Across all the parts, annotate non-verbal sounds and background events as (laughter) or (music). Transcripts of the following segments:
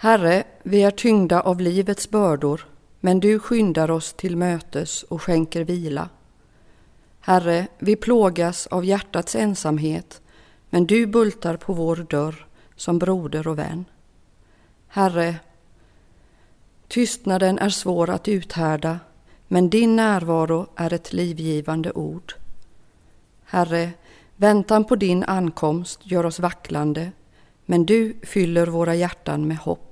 Herre, vi är tyngda av livets bördor, men du skyndar oss till mötes och skänker vila. Herre, vi plågas av hjärtats ensamhet, men du bultar på vår dörr som broder och vän. Herre, tystnaden är svår att uthärda, men din närvaro är ett livgivande ord. Herre, väntan på din ankomst gör oss vacklande, men du fyller våra hjärtan med hopp.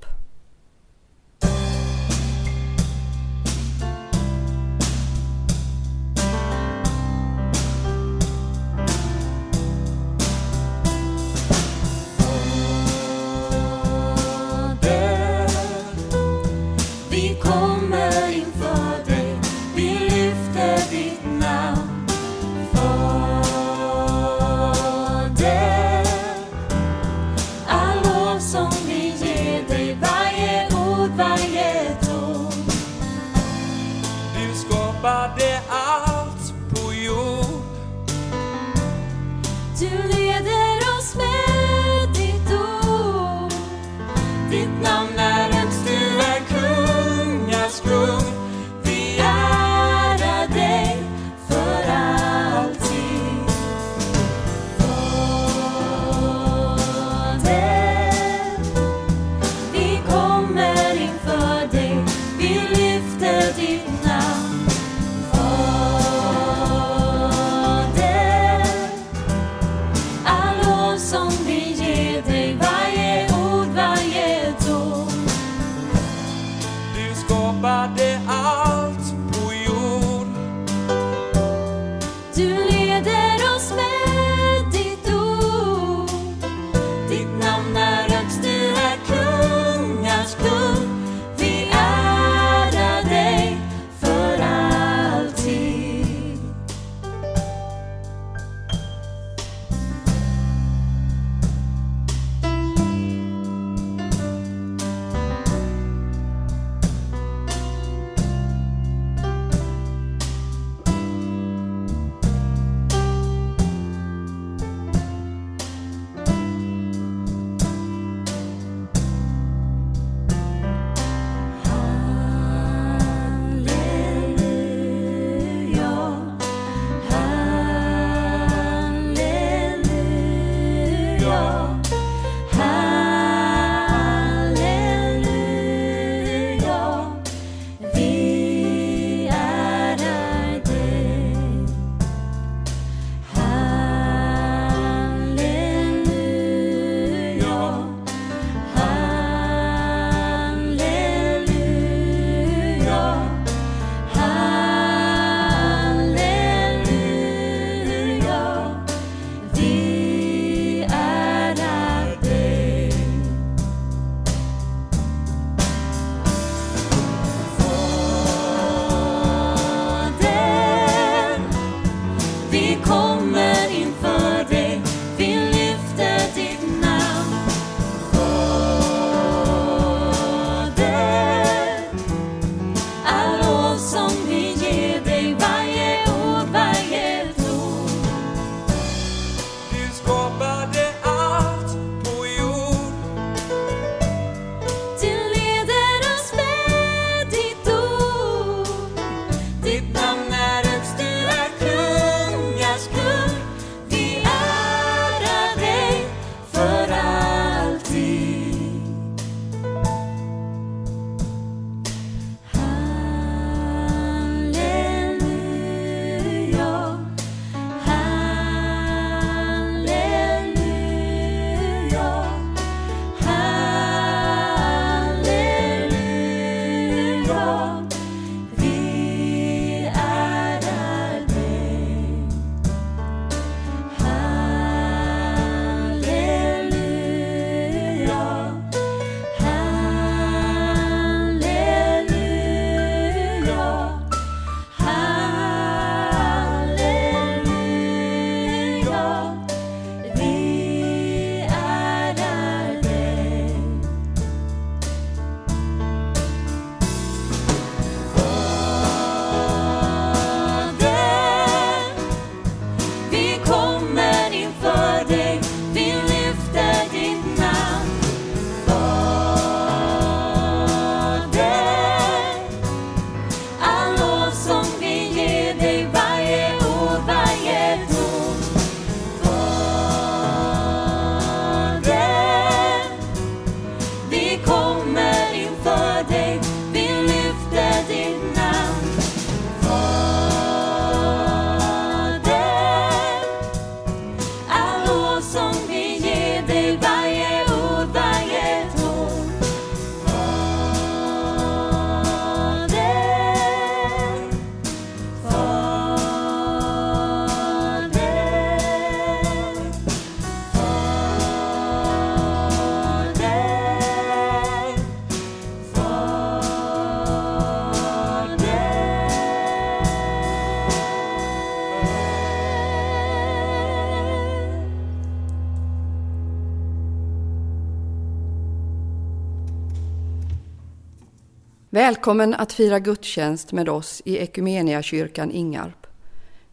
Välkommen att fira gudstjänst med oss i Ekumeniakyrkan Ingarp.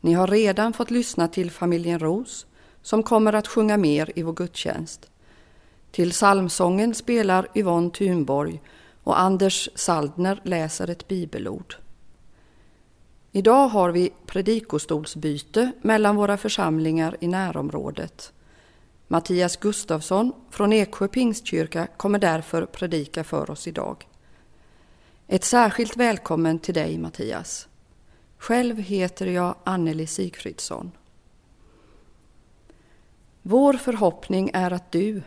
Ni har redan fått lyssna till familjen Ros som kommer att sjunga mer i vår gudstjänst. Till psalmsången spelar Yvonne Thunborg och Anders Saldner läser ett bibelord. Idag har vi predikostolsbyte mellan våra församlingar i närområdet. Mattias Gustafsson från Eksjö pingstkyrka kommer därför predika för oss idag. Ett särskilt välkommen till dig Mattias. Själv heter jag Anneli Sigfridsson. Vår förhoppning är att du,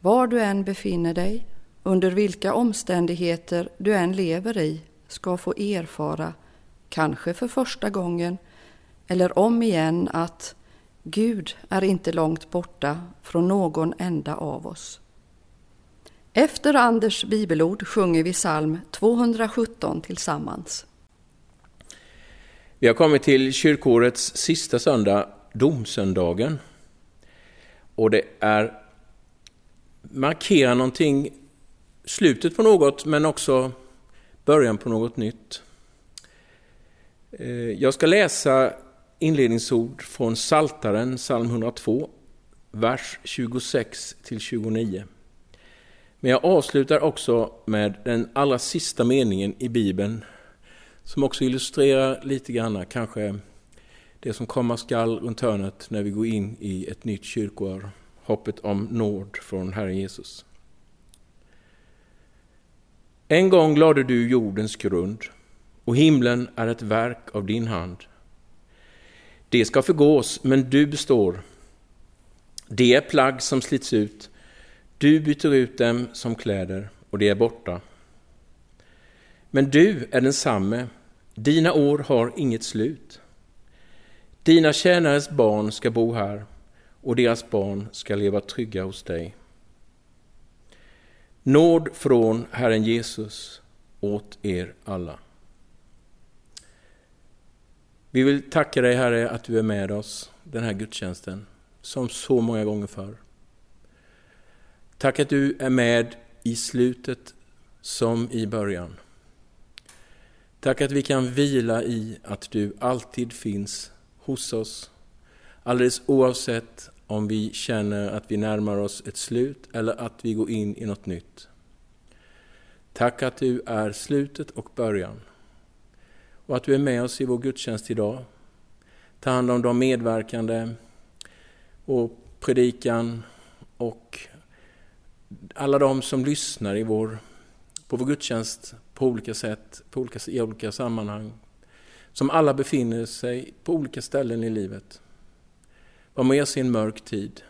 var du än befinner dig, under vilka omständigheter du än lever i, ska få erfara, kanske för första gången eller om igen, att Gud är inte långt borta från någon enda av oss. Efter Anders bibelord sjunger vi psalm 217 tillsammans. Vi har kommit till kyrkårets sista söndag, domsöndagen. Och det är markerar någonting, slutet på något men också början på något nytt. Eh, jag ska läsa inledningsord från Saltaren, psalm 102, vers 26 till 29. Men jag avslutar också med den allra sista meningen i Bibeln som också illustrerar lite grann kanske det som komma skall runt hörnet när vi går in i ett nytt kyrkoår. Hoppet om nåd från Herren Jesus. En gång lade du jordens grund och himlen är ett verk av din hand. Det ska förgås, men du består. Det är plagg som slits ut. Du byter ut dem som kläder och de är borta. Men du är densamme. Dina år har inget slut. Dina tjänares barn ska bo här och deras barn ska leva trygga hos dig. Nåd från Herren Jesus åt er alla. Vi vill tacka dig Herre att du är med oss den här gudstjänsten, som så många gånger förr. Tack att du är med i slutet som i början. Tack att vi kan vila i att du alltid finns hos oss, alldeles oavsett om vi känner att vi närmar oss ett slut eller att vi går in i något nytt. Tack att du är slutet och början och att du är med oss i vår gudstjänst idag. Ta hand om de medverkande och predikan och alla de som lyssnar i vår, på vår gudstjänst på olika sätt, på olika, i olika sammanhang. Som alla befinner sig på olika ställen i livet. Var med oss i en mörk tid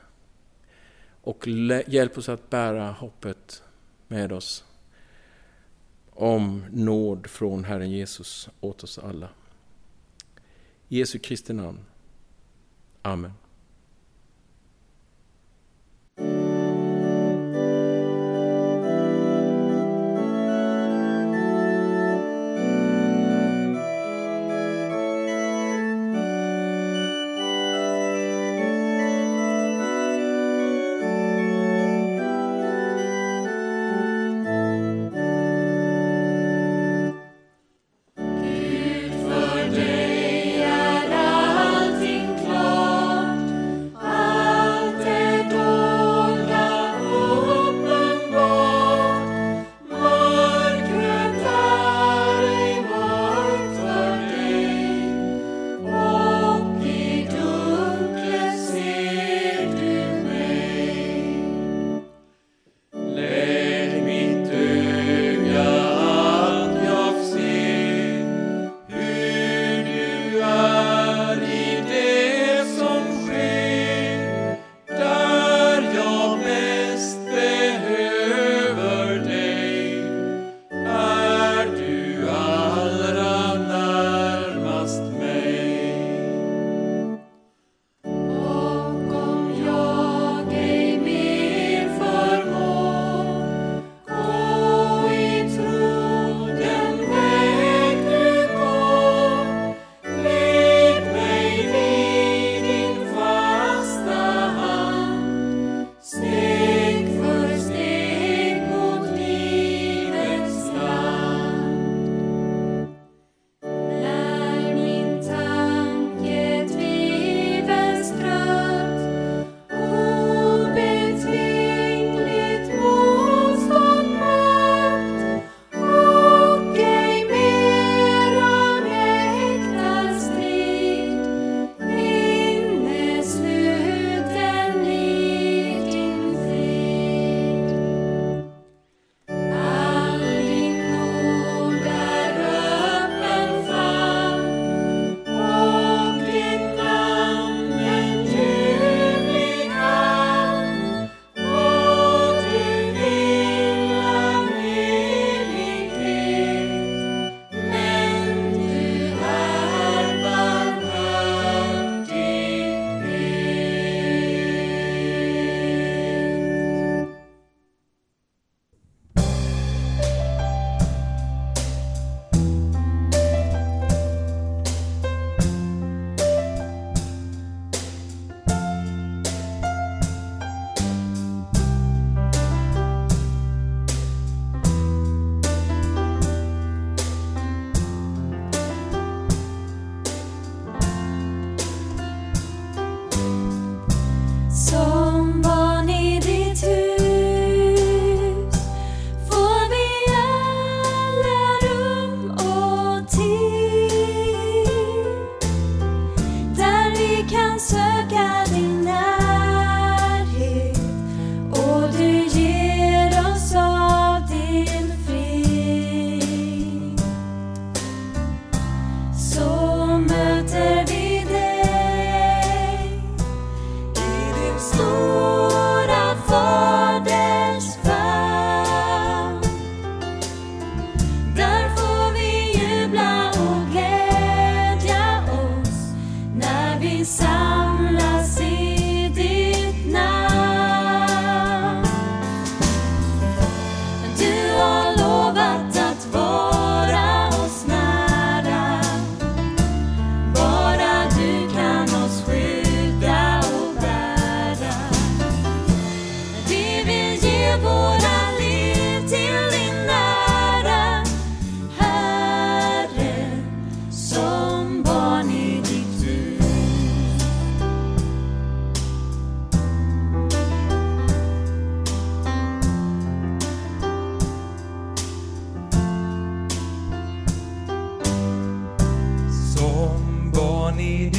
och hjälp oss att bära hoppet med oss om nåd från Herren Jesus åt oss alla. I Jesu Kristi namn. Amen.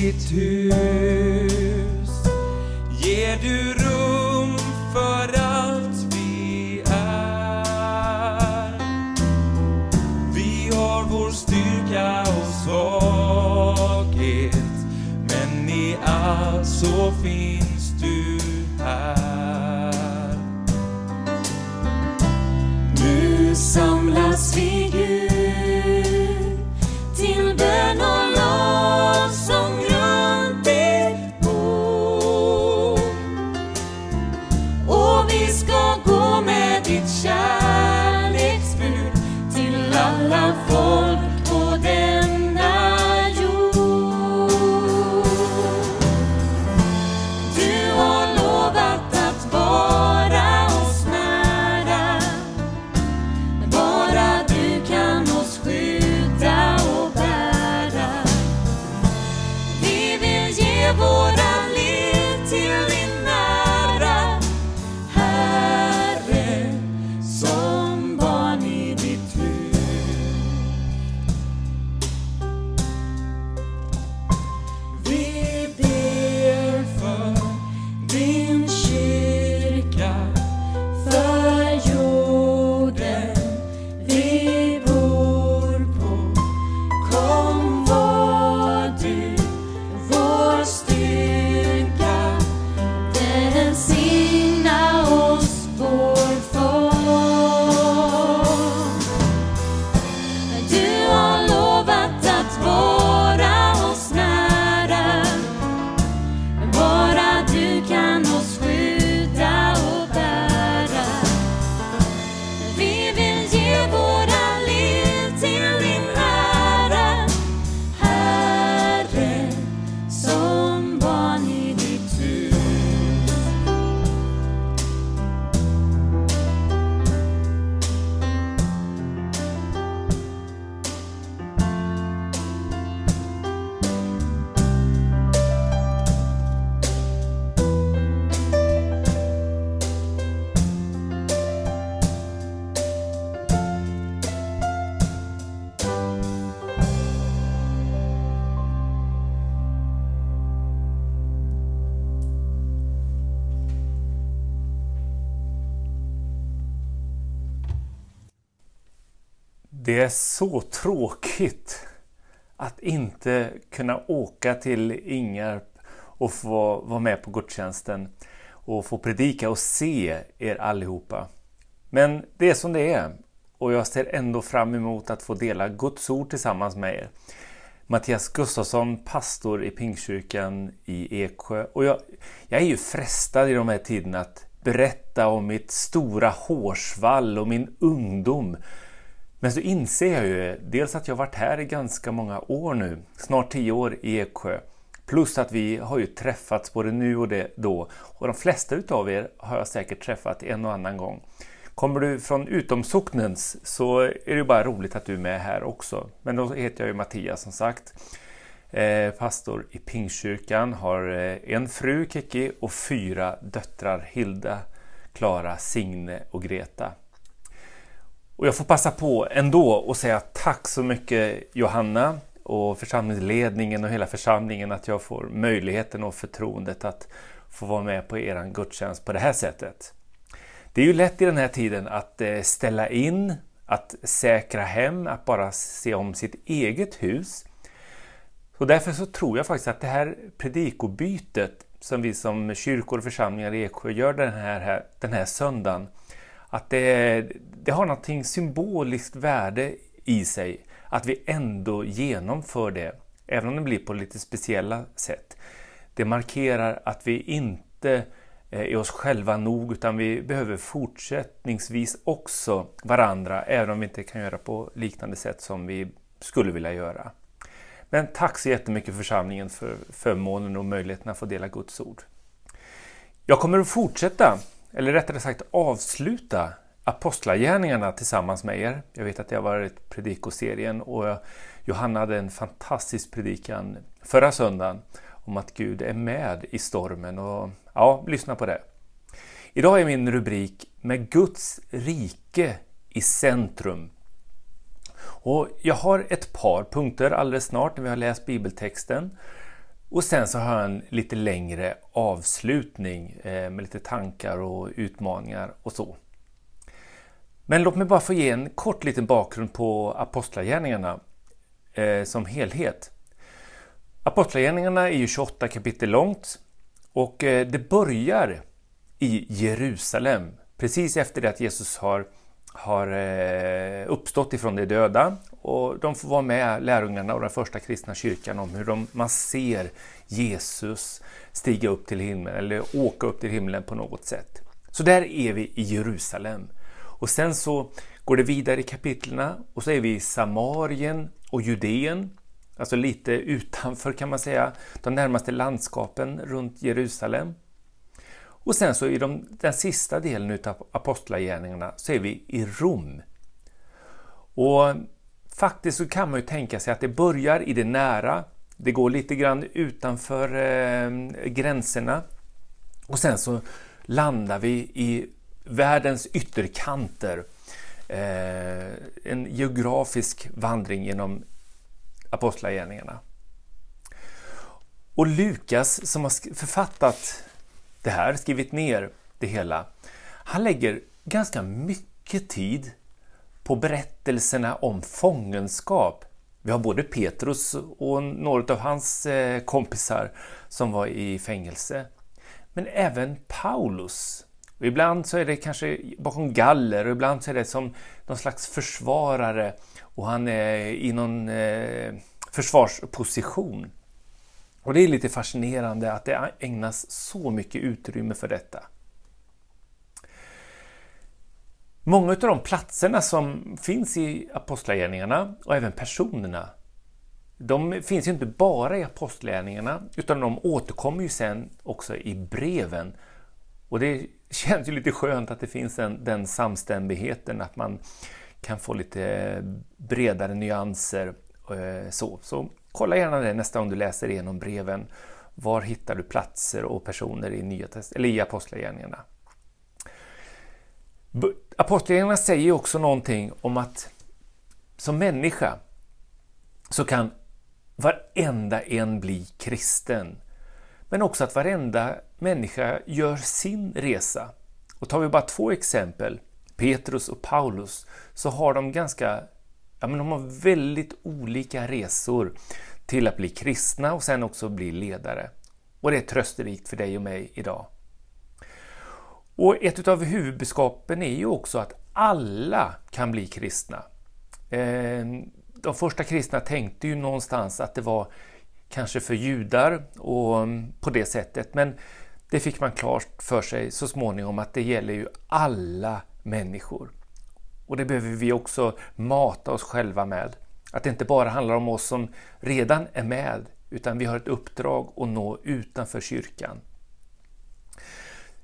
Ditt hus ger du rum för allt vi är. Vi har vår styrka och svaghet, men i allt så finns Det är så tråkigt att inte kunna åka till Ingarp och få vara med på gudstjänsten och få predika och se er allihopa. Men det är som det är och jag ser ändå fram emot att få dela Guds ord tillsammans med er. Mattias Gustafsson, pastor i Pingstkyrkan i Eksjö. Och jag, jag är ju frestad i de här tiderna att berätta om mitt stora hårsvall och min ungdom. Men så inser jag ju dels att jag varit här i ganska många år nu, snart tio år i Eksjö. Plus att vi har ju träffats både nu och det då. Och de flesta utav er har jag säkert träffat en och annan gång. Kommer du från utomsocknens så är det ju bara roligt att du är med här också. Men då heter jag ju Mattias som sagt. Eh, pastor i Pingstkyrkan, har eh, en fru Kiki och fyra döttrar Hilda, Klara, Signe och Greta. Och jag får passa på ändå och säga tack så mycket Johanna och församlingsledningen och hela församlingen att jag får möjligheten och förtroendet att få vara med på er gudstjänst på det här sättet. Det är ju lätt i den här tiden att eh, ställa in, att säkra hem, att bara se om sitt eget hus. Så därför så tror jag faktiskt att det här predikobytet som vi som kyrkor och församlingar i Eksjö gör den här, den här söndagen, att det, det har någonting symboliskt värde i sig att vi ändå genomför det, även om det blir på lite speciella sätt. Det markerar att vi inte eh, är oss själva nog utan vi behöver fortsättningsvis också varandra även om vi inte kan göra på liknande sätt som vi skulle vilja göra. Men tack så jättemycket församlingen för förmånen och möjligheten att få dela Guds ord. Jag kommer att fortsätta, eller rättare sagt avsluta Apostlagärningarna tillsammans med er. Jag vet att det har varit predikoserien och Johanna hade en fantastisk predikan förra söndagen om att Gud är med i stormen och ja, lyssna på det. Idag är min rubrik Med Guds rike i centrum. Och jag har ett par punkter alldeles snart när vi har läst bibeltexten. Och sen så har jag en lite längre avslutning eh, med lite tankar och utmaningar och så. Men låt mig bara få ge en kort liten bakgrund på Apostlagärningarna eh, som helhet. Apostlagärningarna är ju 28 kapitel långt och eh, det börjar i Jerusalem precis efter det att Jesus har, har eh, uppstått ifrån de döda och de får vara med lärjungarna och den första kristna kyrkan om hur de, man ser Jesus stiga upp till himlen eller åka upp till himlen på något sätt. Så där är vi i Jerusalem. Och sen så går det vidare i kapitlerna och så är vi i Samarien och Judeen, alltså lite utanför kan man säga, de närmaste landskapen runt Jerusalem. Och sen så i de, den sista delen av apostlagärningarna så är vi i Rom. Och faktiskt så kan man ju tänka sig att det börjar i det nära, det går lite grann utanför eh, gränserna och sen så landar vi i världens ytterkanter. Eh, en geografisk vandring genom apostlagärningarna. Och Lukas som har författat det här, skrivit ner det hela, han lägger ganska mycket tid på berättelserna om fångenskap. Vi har både Petrus och några av hans eh, kompisar som var i fängelse. Men även Paulus. Och ibland så är det kanske bakom galler och ibland så är det som någon slags försvarare och han är i någon eh, försvarsposition. Och det är lite fascinerande att det ägnas så mycket utrymme för detta. Många av de platserna som finns i Apostlagärningarna och även personerna, de finns ju inte bara i Apostlagärningarna utan de återkommer ju sen också i breven. Och det känns ju lite skönt att det finns en, den samstämmigheten, att man kan få lite bredare nyanser. Eh, så, så kolla gärna det nästa gång du läser igenom breven. Var hittar du platser och personer i, nya, eller i Apostlagärningarna? Apostlagärningarna säger också någonting om att som människa så kan varenda en bli kristen. Men också att varenda människa gör sin resa. Och tar vi bara två exempel, Petrus och Paulus, så har de ganska ja, men de har väldigt olika resor till att bli kristna och sen också bli ledare. Och det är trösterikt för dig och mig idag. Och ett av huvudbudskapen är ju också att alla kan bli kristna. Eh, de första kristna tänkte ju någonstans att det var kanske för judar och mm, på det sättet, men det fick man klart för sig så småningom att det gäller ju alla människor. Och det behöver vi också mata oss själva med. Att det inte bara handlar om oss som redan är med, utan vi har ett uppdrag att nå utanför kyrkan.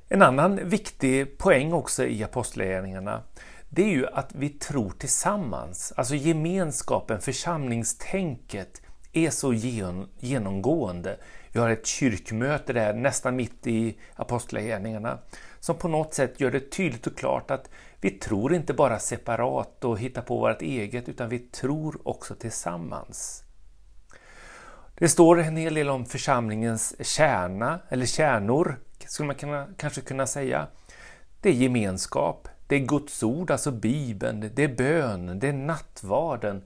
En annan viktig poäng också i apostlagärningarna det är ju att vi tror tillsammans. Alltså gemenskapen, församlingstänket är så genomgående. Vi har ett kyrkmöte där nästan mitt i apostlagärningarna som på något sätt gör det tydligt och klart att vi tror inte bara separat och hittar på vårt eget utan vi tror också tillsammans. Det står en hel del om församlingens kärna, eller kärnor, skulle man kunna, kanske kunna säga. Det är gemenskap, det är Guds ord, alltså Bibeln, det är bön, det är nattvarden,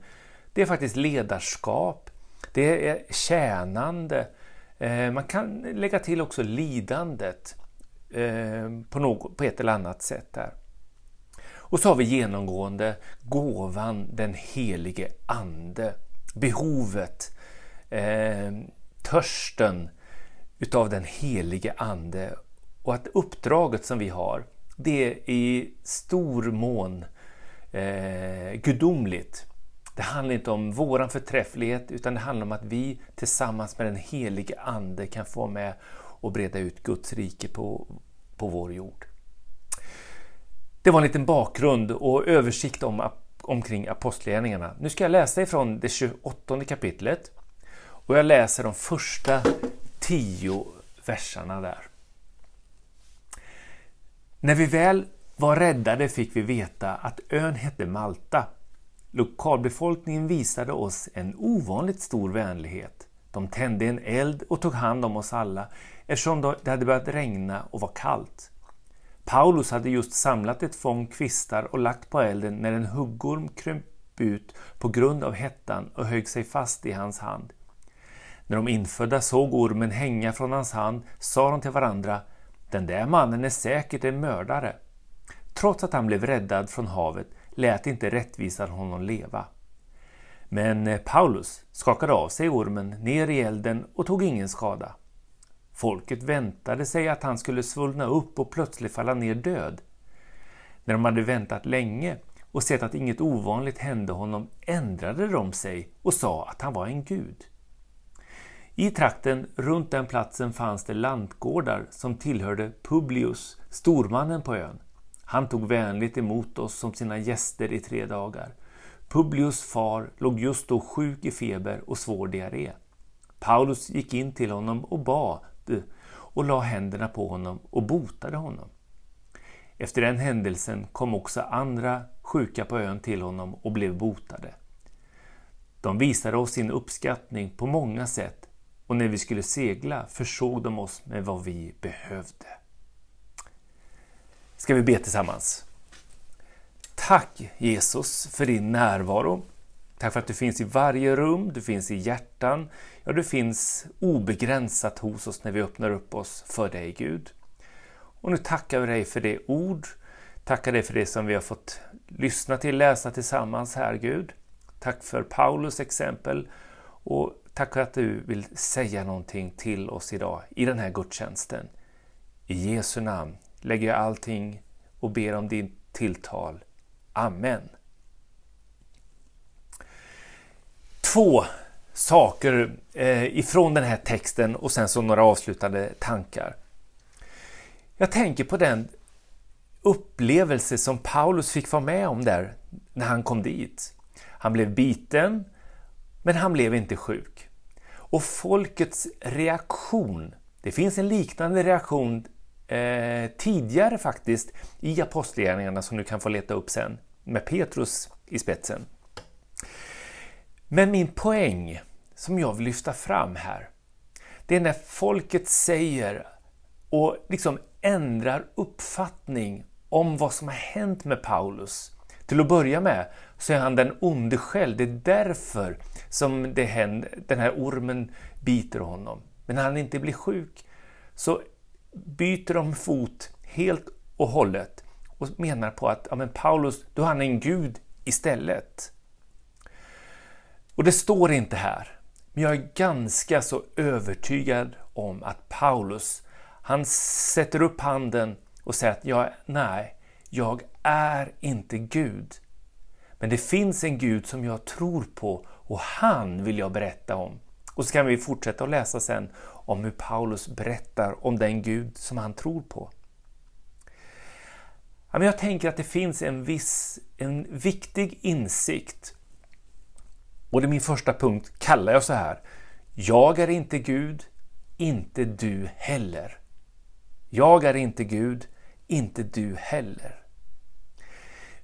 det är faktiskt ledarskap, det är tjänande. Eh, man kan lägga till också lidandet eh, på, något, på ett eller annat sätt där. Och så har vi genomgående gåvan den helige Ande. Behovet, eh, törsten utav den helige Ande. Och att uppdraget som vi har, det är i stor mån eh, gudomligt. Det handlar inte om våran förträfflighet utan det handlar om att vi tillsammans med den helige Ande kan få med och breda ut Guds rike på, på vår jord. Det var en liten bakgrund och översikt om, omkring apostlagärningarna. Nu ska jag läsa ifrån det 28 kapitlet och jag läser de första tio verserna där. När vi väl var räddade fick vi veta att ön hette Malta. Lokalbefolkningen visade oss en ovanligt stor vänlighet. De tände en eld och tog hand om oss alla eftersom det hade börjat regna och var kallt. Paulus hade just samlat ett fång kvistar och lagt på elden när en huggorm kröp ut på grund av hettan och högg sig fast i hans hand. När de infödda såg ormen hänga från hans hand sa de till varandra Den där mannen är säkert en mördare. Trots att han blev räddad från havet lät inte rättvisan honom leva. Men eh, Paulus skakade av sig ormen ner i elden och tog ingen skada. Folket väntade sig att han skulle svullna upp och plötsligt falla ner död. När de hade väntat länge och sett att inget ovanligt hände honom ändrade de sig och sa att han var en gud. I trakten runt den platsen fanns det lantgårdar som tillhörde Publius, stormannen på ön. Han tog vänligt emot oss som sina gäster i tre dagar. Publius far låg just då sjuk i feber och svår diarré. Paulus gick in till honom och bad och la händerna på honom och botade honom. Efter den händelsen kom också andra sjuka på ön till honom och blev botade. De visade oss sin uppskattning på många sätt och när vi skulle segla försåg de oss med vad vi behövde. Ska vi be tillsammans? Tack Jesus för din närvaro. Tack för att du finns i varje rum, du finns i hjärtan, ja du finns obegränsat hos oss när vi öppnar upp oss för dig Gud. Och nu tackar vi dig för det ord, tackar dig för det som vi har fått lyssna till, läsa tillsammans här Gud. Tack för Paulus exempel och tack för att du vill säga någonting till oss idag i den här gudstjänsten. I Jesu namn lägger jag allting och ber om din tilltal. Amen. Två saker eh, ifrån den här texten och sen så några avslutande tankar. Jag tänker på den upplevelse som Paulus fick vara med om där när han kom dit. Han blev biten, men han blev inte sjuk. Och folkets reaktion, det finns en liknande reaktion eh, tidigare faktiskt i Apostlagärningarna som du kan få leta upp sen med Petrus i spetsen. Men min poäng som jag vill lyfta fram här, det är när folket säger och liksom ändrar uppfattning om vad som har hänt med Paulus. Till att börja med så är han den onde själv. Det är därför som det händer, den här ormen biter honom. Men när han inte blir sjuk så byter de fot helt och hållet och menar på att ja, men Paulus, då är han en gud istället. Och det står inte här, men jag är ganska så övertygad om att Paulus, han sätter upp handen och säger att jag, nej, jag är inte Gud. Men det finns en Gud som jag tror på och han vill jag berätta om. Och så kan vi fortsätta att läsa sen om hur Paulus berättar om den Gud som han tror på. Jag tänker att det finns en viss, en viktig insikt. Och det är min första punkt, kallar jag så här. Jag är inte Gud, inte du heller. Jag är inte Gud, inte du heller.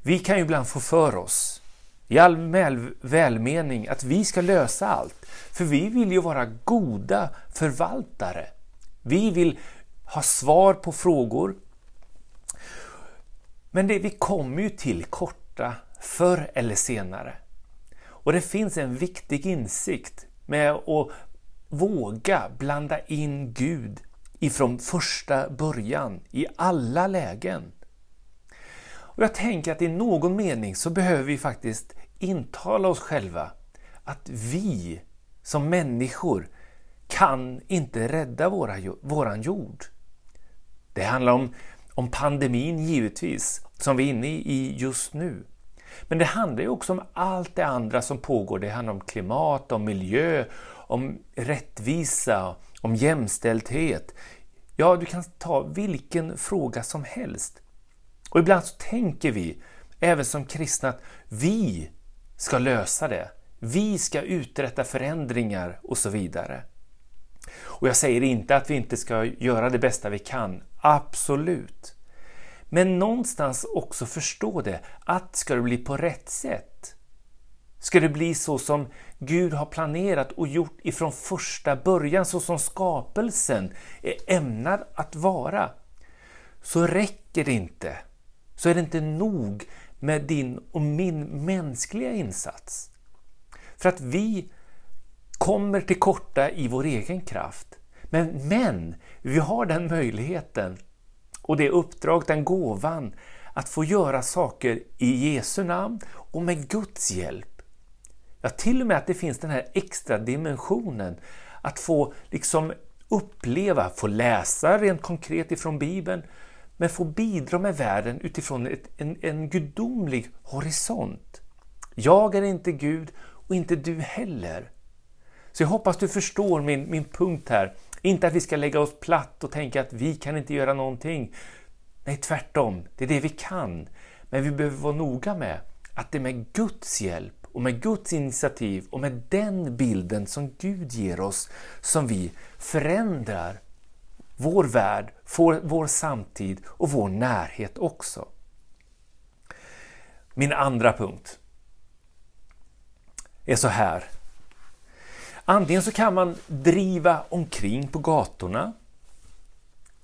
Vi kan ju ibland få för oss, i all välmening, att vi ska lösa allt. För vi vill ju vara goda förvaltare. Vi vill ha svar på frågor. Men det, vi kommer ju till korta förr eller senare. Och det finns en viktig insikt med att våga blanda in Gud ifrån första början i alla lägen. Och Jag tänker att i någon mening så behöver vi faktiskt intala oss själva att vi som människor kan inte rädda våra, våran jord. Det handlar om, om pandemin givetvis, som vi är inne i just nu. Men det handlar ju också om allt det andra som pågår. Det handlar om klimat, om miljö, om rättvisa, om jämställdhet. Ja, du kan ta vilken fråga som helst. Och ibland så tänker vi, även som kristna, att vi ska lösa det. Vi ska uträtta förändringar och så vidare. Och jag säger inte att vi inte ska göra det bästa vi kan, absolut. Men någonstans också förstå det, att ska det bli på rätt sätt, Ska det bli så som Gud har planerat och gjort ifrån första början, så som skapelsen är ämnad att vara, så räcker det inte. Så är det inte nog med din och min mänskliga insats. För att vi kommer till korta i vår egen kraft. Men, men vi har den möjligheten och det uppdrag, den gåvan att få göra saker i Jesu namn och med Guds hjälp. Ja, till och med att det finns den här extra dimensionen att få liksom uppleva, få läsa rent konkret ifrån Bibeln, men få bidra med världen utifrån ett, en, en gudomlig horisont. Jag är inte Gud och inte du heller. Så jag hoppas du förstår min, min punkt här. Inte att vi ska lägga oss platt och tänka att vi kan inte göra någonting. Nej, tvärtom. Det är det vi kan. Men vi behöver vara noga med att det är med Guds hjälp och med Guds initiativ och med den bilden som Gud ger oss som vi förändrar vår värld, vår, vår samtid och vår närhet också. Min andra punkt är så här. Antingen så kan man driva omkring på gatorna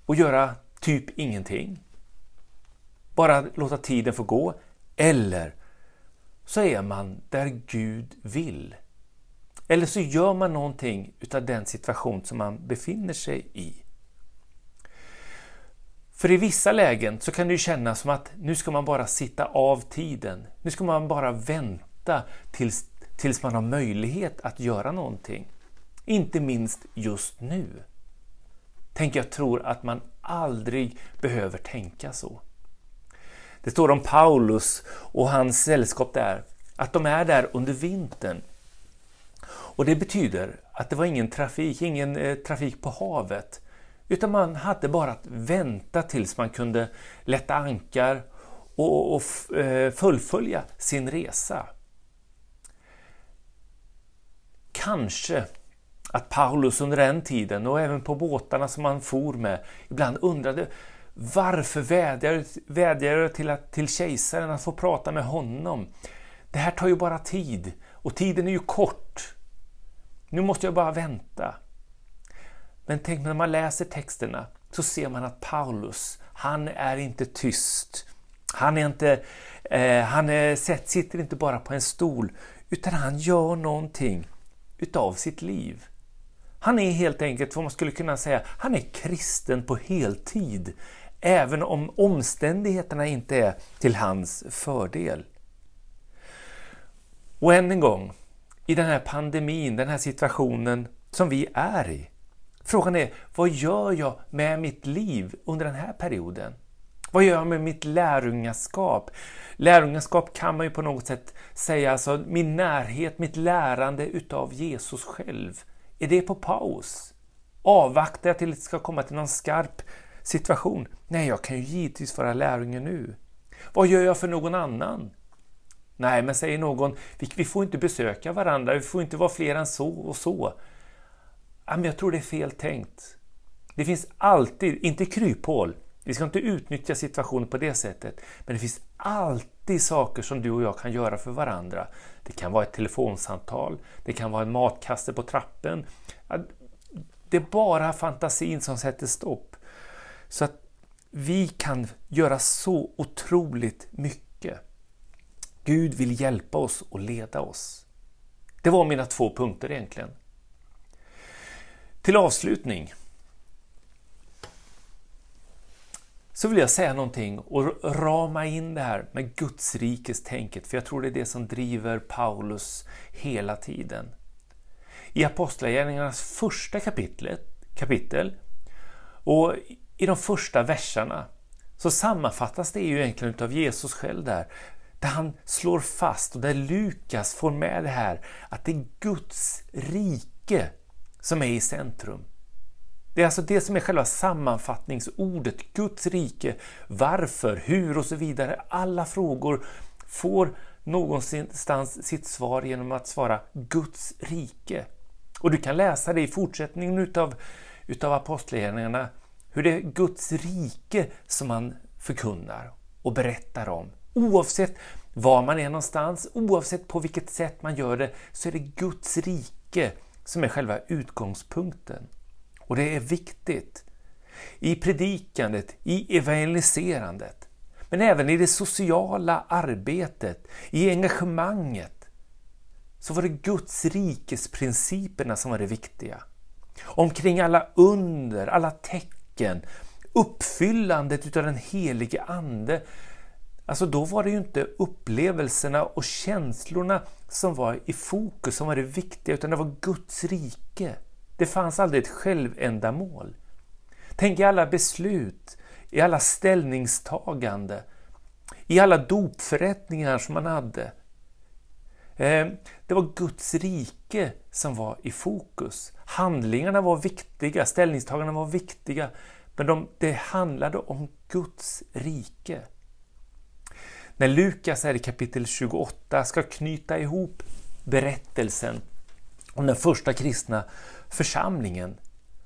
och göra typ ingenting. Bara låta tiden få gå. Eller så är man där Gud vill. Eller så gör man någonting utav den situation som man befinner sig i. För i vissa lägen så kan det ju kännas som att nu ska man bara sitta av tiden. Nu ska man bara vänta tills, tills man har möjlighet att göra någonting. Inte minst just nu. Tänk, jag tror att man aldrig behöver tänka så. Det står om Paulus och hans sällskap där, att de är där under vintern. Och det betyder att det var ingen trafik, ingen eh, trafik på havet, utan man hade bara att vänta tills man kunde lätta ankar och, och eh, fullfölja sin resa. Kanske att Paulus under den tiden och även på båtarna som han for med ibland undrade varför vädjar, vädjar jag till, att, till kejsaren att få prata med honom? Det här tar ju bara tid och tiden är ju kort. Nu måste jag bara vänta. Men tänk när man läser texterna så ser man att Paulus, han är inte tyst. Han, är inte, eh, han eh, är, sitter inte bara på en stol, utan han gör någonting utav sitt liv. Han är helt enkelt vad man skulle kunna säga, han är kristen på heltid. Även om omständigheterna inte är till hans fördel. Och än en gång, i den här pandemin, den här situationen som vi är i. Frågan är, vad gör jag med mitt liv under den här perioden? Vad gör jag med mitt lärjungaskap? Lärjungaskap kan man ju på något sätt säga, alltså min närhet, mitt lärande utav Jesus själv. Är det på paus? Avvaktar jag till det ska komma till någon skarp situation? Nej, jag kan ju givetvis vara lärjunge nu. Vad gör jag för någon annan? Nej, men säger någon, vi, vi får inte besöka varandra, vi får inte vara fler än så och så. Ja, men jag tror det är fel tänkt. Det finns alltid, inte kryphål, vi ska inte utnyttja situationen på det sättet, men det finns alltid saker som du och jag kan göra för varandra. Det kan vara ett telefonsamtal, det kan vara en matkasse på trappen. Det är bara fantasin som sätter stopp. Så att vi kan göra så otroligt mycket. Gud vill hjälpa oss och leda oss. Det var mina två punkter egentligen. Till avslutning så vill jag säga någonting och rama in det här med Guds rikes tänket, för jag tror det är det som driver Paulus hela tiden. I Apostlagärningarnas första kapitlet, kapitel och i de första verserna så sammanfattas det ju egentligen av Jesus själv där, där han slår fast och där Lukas får med det här att det är Guds rike som är i centrum. Det är alltså det som är själva sammanfattningsordet, Guds rike, varför, hur och så vidare. Alla frågor får någonstans sitt svar genom att svara Guds rike. Och du kan läsa det i fortsättningen utav, utav apostlagärningarna, hur det är Guds rike som man förkunnar och berättar om. Oavsett var man är någonstans, oavsett på vilket sätt man gör det, så är det Guds rike som är själva utgångspunkten. Och det är viktigt. I predikandet, i evangeliserandet, men även i det sociala arbetet, i engagemanget, så var det Guds rikes principerna som var det viktiga. Omkring alla under, alla tecken, uppfyllandet utav den helige Ande. Alltså då var det ju inte upplevelserna och känslorna som var i fokus, som var det viktiga, utan det var Guds rike. Det fanns aldrig ett självändamål. Tänk i alla beslut, i alla ställningstagande, i alla dopförrättningar som man hade. Ehm, det var Guds rike som var i fokus. Handlingarna var viktiga, ställningstagandena var viktiga, men de, det handlade om Guds rike. När Lukas här i kapitel 28 ska knyta ihop berättelsen om den första kristna församlingen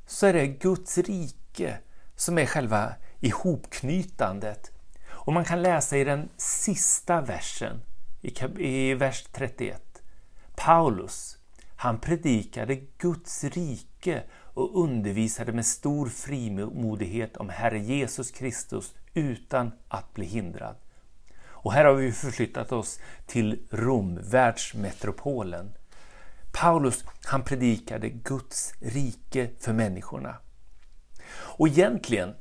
så är det Guds rike som är själva ihopknytandet. Och man kan läsa i den sista versen, i vers 31. Paulus, han predikade Guds rike och undervisade med stor frimodighet om Herre Jesus Kristus utan att bli hindrad. Och här har vi förflyttat oss till Rom, världsmetropolen. Paulus han predikade Guds rike för människorna. Och egentligen,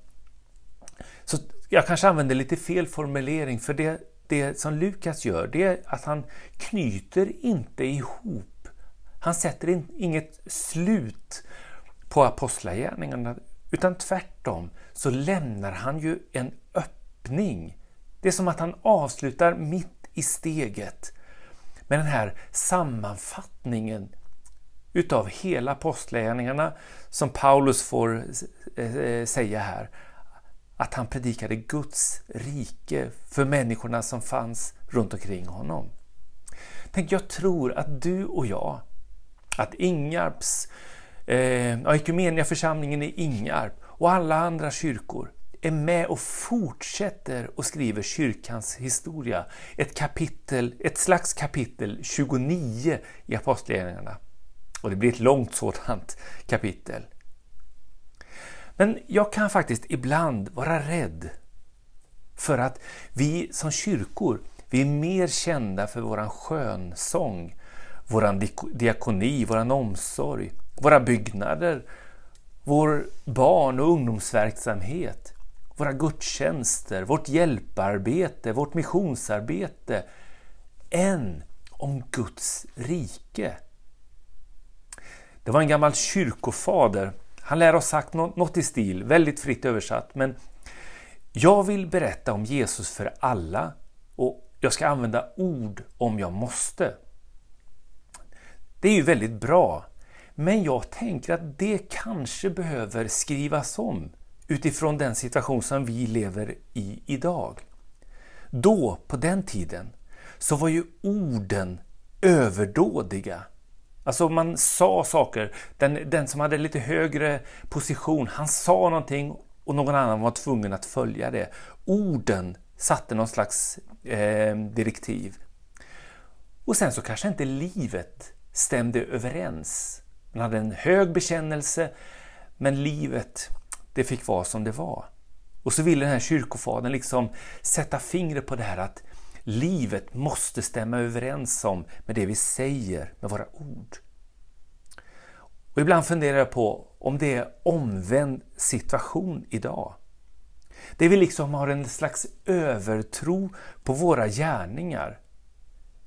så jag kanske använder lite fel formulering för det, det som Lukas gör det är att han knyter inte ihop, han sätter in, inget slut på apostlagärningarna utan tvärtom så lämnar han ju en öppning. Det är som att han avslutar mitt i steget med den här sammanfattningen utav hela apostlagärningarna som Paulus får eh, eh, säga här. Att han predikade Guds rike för människorna som fanns runt omkring honom. Tänk, jag tror att du och jag, att Ingarps, eh, församlingen i Ingarp och alla andra kyrkor är med och fortsätter och skriver kyrkans historia. Ett kapitel, ett slags kapitel 29 i Apostlagärningarna. Och det blir ett långt sådant kapitel. Men jag kan faktiskt ibland vara rädd för att vi som kyrkor, vi är mer kända för våran skönsång, våran diakoni, våran omsorg, våra byggnader, vår barn och ungdomsverksamhet, våra gudstjänster, vårt hjälparbete, vårt missionsarbete, än om Guds rike. Det var en gammal kyrkofader. Han lär ha sagt något i stil, väldigt fritt översatt, men jag vill berätta om Jesus för alla och jag ska använda ord om jag måste. Det är ju väldigt bra, men jag tänker att det kanske behöver skrivas om utifrån den situation som vi lever i idag. Då, på den tiden, så var ju orden överdådiga. Alltså man sa saker, den, den som hade lite högre position, han sa någonting och någon annan var tvungen att följa det. Orden satte någon slags eh, direktiv. Och sen så kanske inte livet stämde överens. Man hade en hög bekännelse, men livet det fick vara som det var. Och så ville den här kyrkofadern liksom sätta fingret på det här att livet måste stämma överens om med det vi säger med våra ord. Och ibland funderar jag på om det är omvänd situation idag. Det vi liksom har en slags övertro på våra gärningar.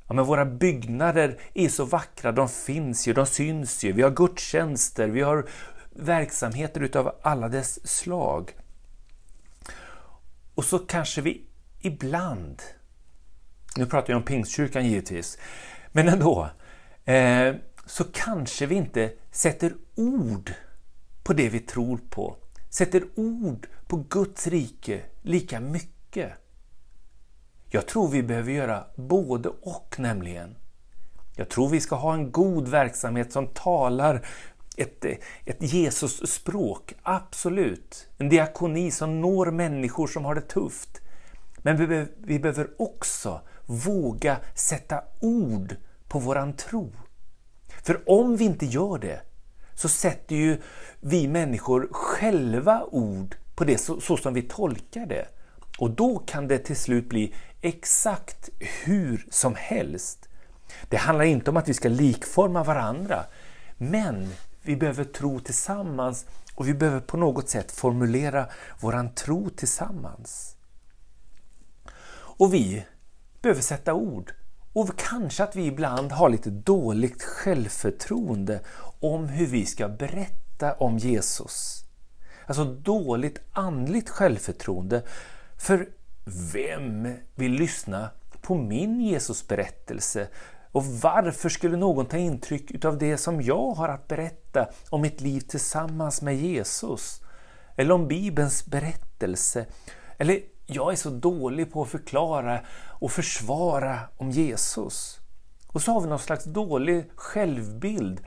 Ja, men våra byggnader är så vackra, de finns ju, de syns ju. Vi har gudstjänster, vi har verksamheter utav alla dess slag. Och så kanske vi ibland, nu pratar jag om Pingstkyrkan givetvis, men ändå, eh, så kanske vi inte sätter ord på det vi tror på, sätter ord på Guds rike lika mycket. Jag tror vi behöver göra både och nämligen. Jag tror vi ska ha en god verksamhet som talar ett, ett Jesus-språk, absolut. En diakoni som når människor som har det tufft. Men vi, vi behöver också våga sätta ord på våran tro. För om vi inte gör det så sätter ju vi människor själva ord på det så, så, som vi tolkar det. Och då kan det till slut bli exakt hur som helst. Det handlar inte om att vi ska likforma varandra, men vi behöver tro tillsammans och vi behöver på något sätt formulera våran tro tillsammans. Och vi behöver sätta ord. Och kanske att vi ibland har lite dåligt självförtroende om hur vi ska berätta om Jesus. Alltså dåligt andligt självförtroende. För vem vill lyssna på min Jesusberättelse? Och varför skulle någon ta intryck av det som jag har att berätta om mitt liv tillsammans med Jesus? Eller om Bibelns berättelse? Eller jag är så dålig på att förklara och försvara om Jesus. Och så har vi någon slags dålig självbild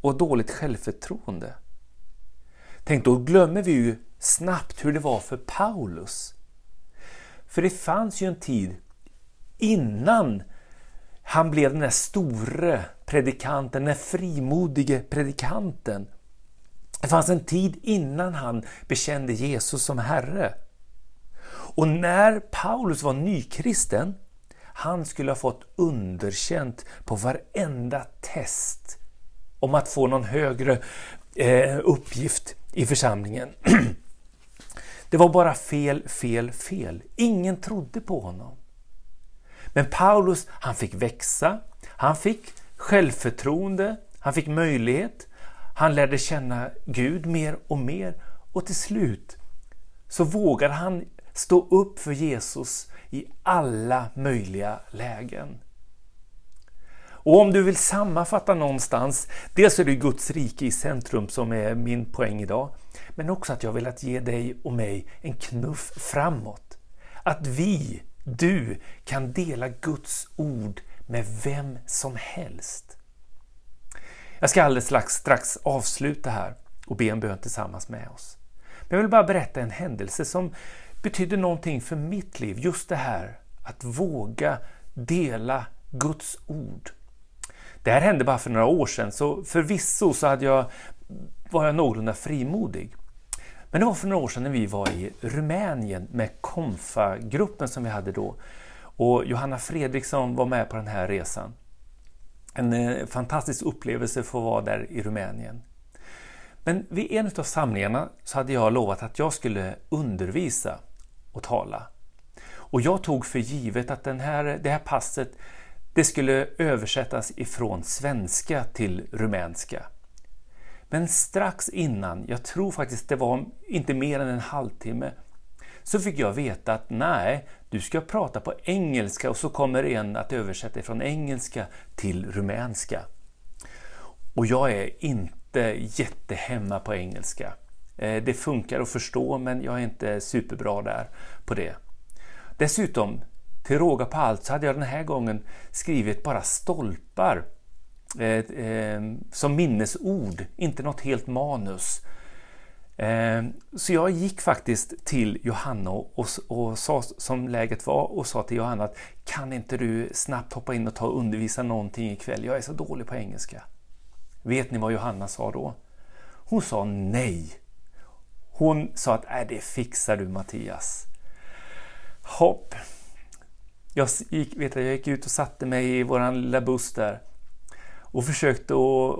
och dåligt självförtroende. Tänk, då glömmer vi ju snabbt hur det var för Paulus. För det fanns ju en tid innan han blev den där store predikanten, den frimodige predikanten. Det fanns en tid innan han bekände Jesus som Herre. Och när Paulus var nykristen, han skulle ha fått underkänt på varenda test om att få någon högre eh, uppgift i församlingen. (clears throat) Det var bara fel, fel, fel. Ingen trodde på honom. Men Paulus, han fick växa, han fick självförtroende, han fick möjlighet, han lärde känna Gud mer och mer och till slut så vågar han stå upp för Jesus i alla möjliga lägen. Och om du vill sammanfatta någonstans, dels är det Guds rike i centrum som är min poäng idag, men också att jag vill att ge dig och mig en knuff framåt. Att vi, du, kan dela Guds ord med vem som helst. Jag ska alldeles strax, strax avsluta här och be en bön tillsammans med oss. Men jag vill bara berätta en händelse som betydde någonting för mitt liv. Just det här att våga dela Guds ord. Det här hände bara för några år sedan, så förvisso så hade jag, var jag någorlunda frimodig. Men det var för några år sedan när vi var i Rumänien med Konfa-gruppen som vi hade då. Och Johanna Fredriksson var med på den här resan. En eh, fantastisk upplevelse för att vara där i Rumänien. Men vid en av samlingarna så hade jag lovat att jag skulle undervisa och tala. Och jag tog för givet att den här, det här passet det skulle översättas ifrån svenska till rumänska. Men strax innan, jag tror faktiskt det var inte mer än en halvtimme, så fick jag veta att nej, du ska prata på engelska och så kommer en att översätta från engelska till rumänska. Och jag är inte jättehemma på engelska. Eh, det funkar att förstå men jag är inte superbra där på det. Dessutom, till råga på allt, så hade jag den här gången skrivit bara stolpar Eh, eh, som minnesord, inte något helt manus. Eh, så jag gick faktiskt till Johanna och, och, sa som läget var och sa till Johanna att kan inte du snabbt hoppa in och ta och undervisa någonting ikväll? Jag är så dålig på engelska. Vet ni vad Johanna sa då? Hon sa nej. Hon sa att äh, det fixar du Mattias. Hopp. Jag gick, vet jag, jag gick ut och satte mig i våran lilla buss där och försökte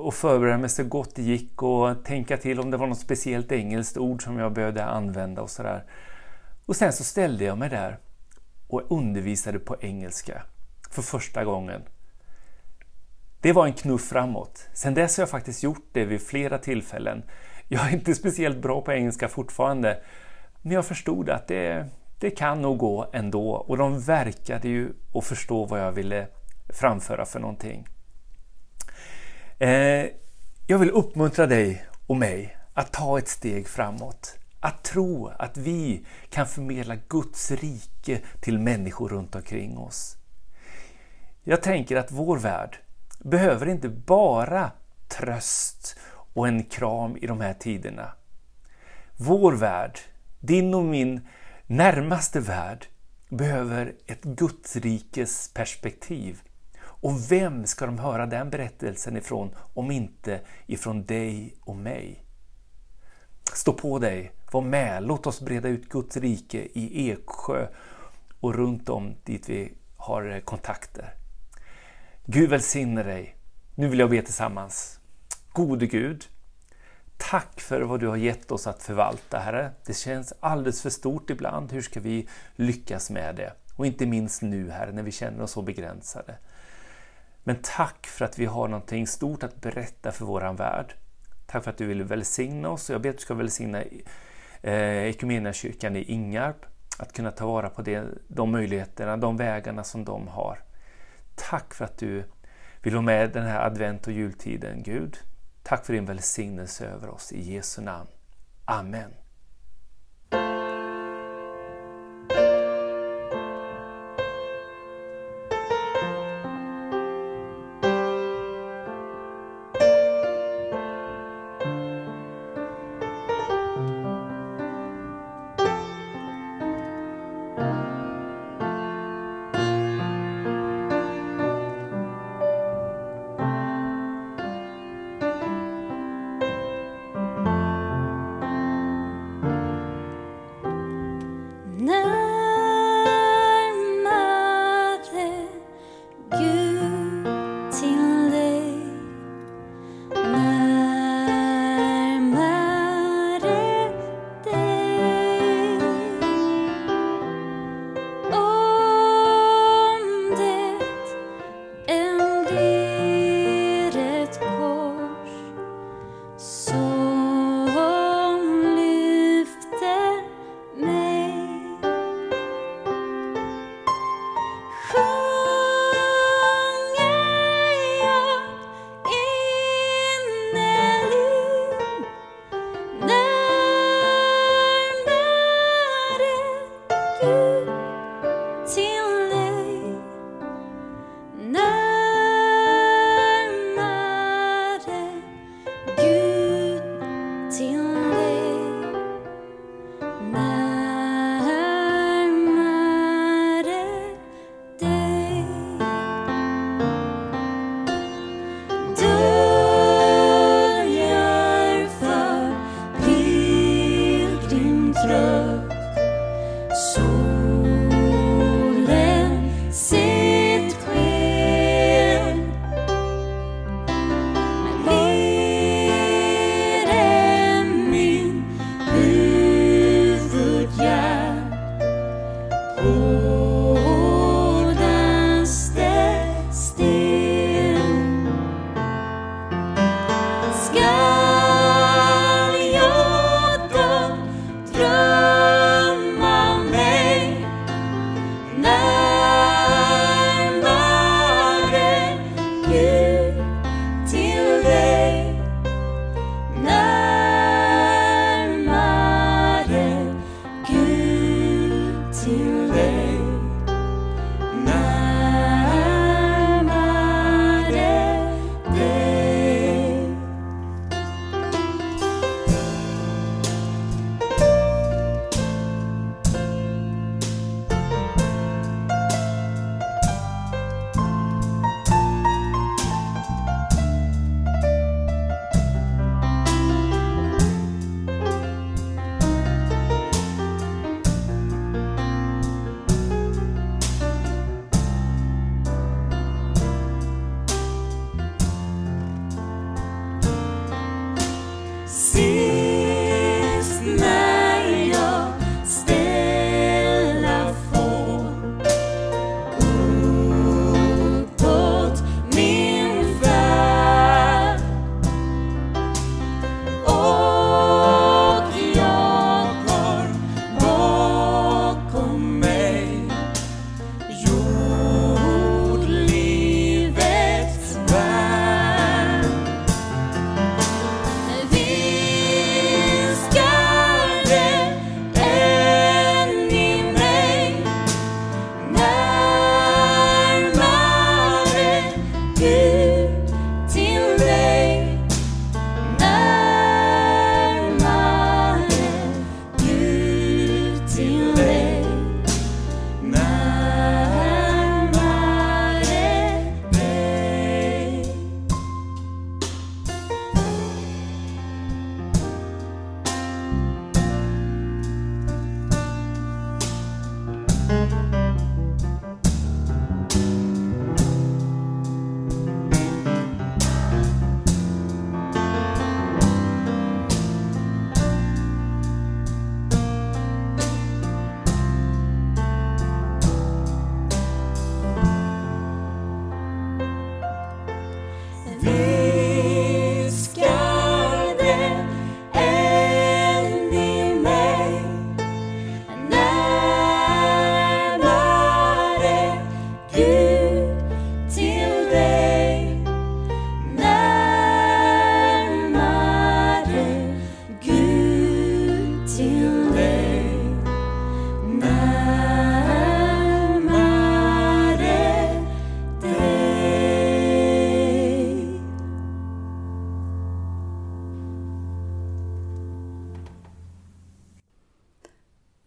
att förbereda mig så gott det gick och tänka till om det var något speciellt engelskt ord som jag behövde använda och sådär. Och sen så ställde jag mig där och undervisade på engelska för första gången. Det var en knuff framåt. Sen dess har jag faktiskt gjort det vid flera tillfällen. Jag är inte speciellt bra på engelska fortfarande, men jag förstod att det, det kan nog gå ändå och de verkade ju att förstå vad jag ville framföra för någonting. Eh, jag vill uppmuntra dig och mig att ta ett steg framåt. Att tro att vi kan förmedla Guds rike till människor runt omkring oss. Jag tänker att vår värld behöver inte bara tröst och en kram i de här tiderna. Vår värld, din och min närmaste värld, behöver ett Gudsrikes perspektiv. Och vem ska de höra den berättelsen ifrån om inte ifrån dig och mig? Stå på dig, var med, låt oss breda ut Guds rike i Eksjö och runt om dit vi har kontakter. Gud välsigne dig. Nu vill jag be tillsammans. Gode Gud, tack för vad du har gett oss att förvalta, Herre. Det känns alldeles för stort ibland. Hur ska vi lyckas med det? Och inte minst nu, Herre, när vi känner oss så begränsade. Men tack för att vi har någonting stort att berätta för våran värld. Tack för att du vill välsigna oss och jag ber att du ska välsigna eh, kyrkan i Ingarp att kunna ta vara på det, de möjligheterna, de vägarna som de har. Tack för att du vill vara med den här advent och jultiden, Gud. Tack för din välsignelse över oss i Jesu namn. Amen.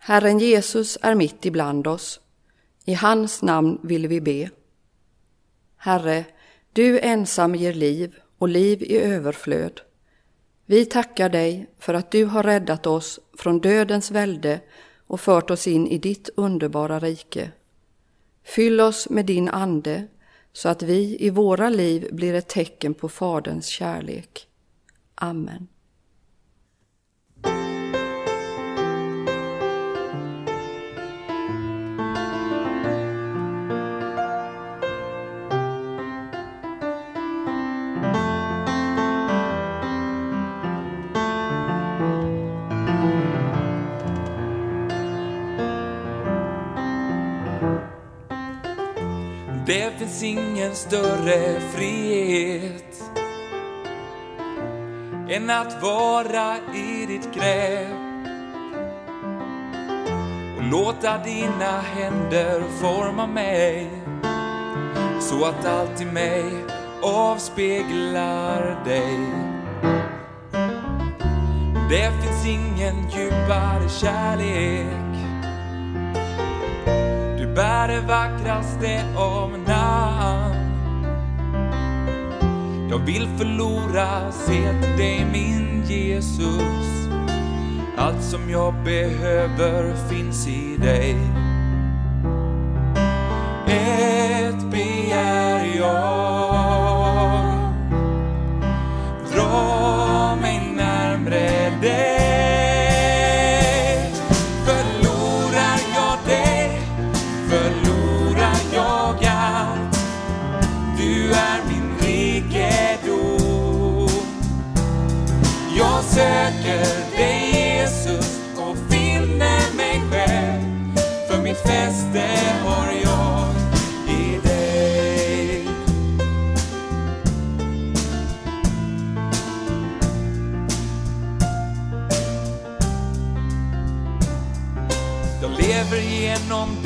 Herren Jesus är mitt ibland oss. I hans namn vill vi be. Herre, du ensam ger liv och liv i överflöd. Vi tackar dig för att du har räddat oss från dödens välde och fört oss in i ditt underbara rike. Fyll oss med din ande så att vi i våra liv blir ett tecken på Faderns kärlek. Amen. Det finns ingen större frihet än att vara i ditt grepp och låta dina händer forma mig så att allt i mig avspeglar dig. Det finns ingen djupare kärlek är det vackraste av namn Jag vill förlora, se till dig min Jesus. Allt som jag behöver finns i dig. Ett begär jag.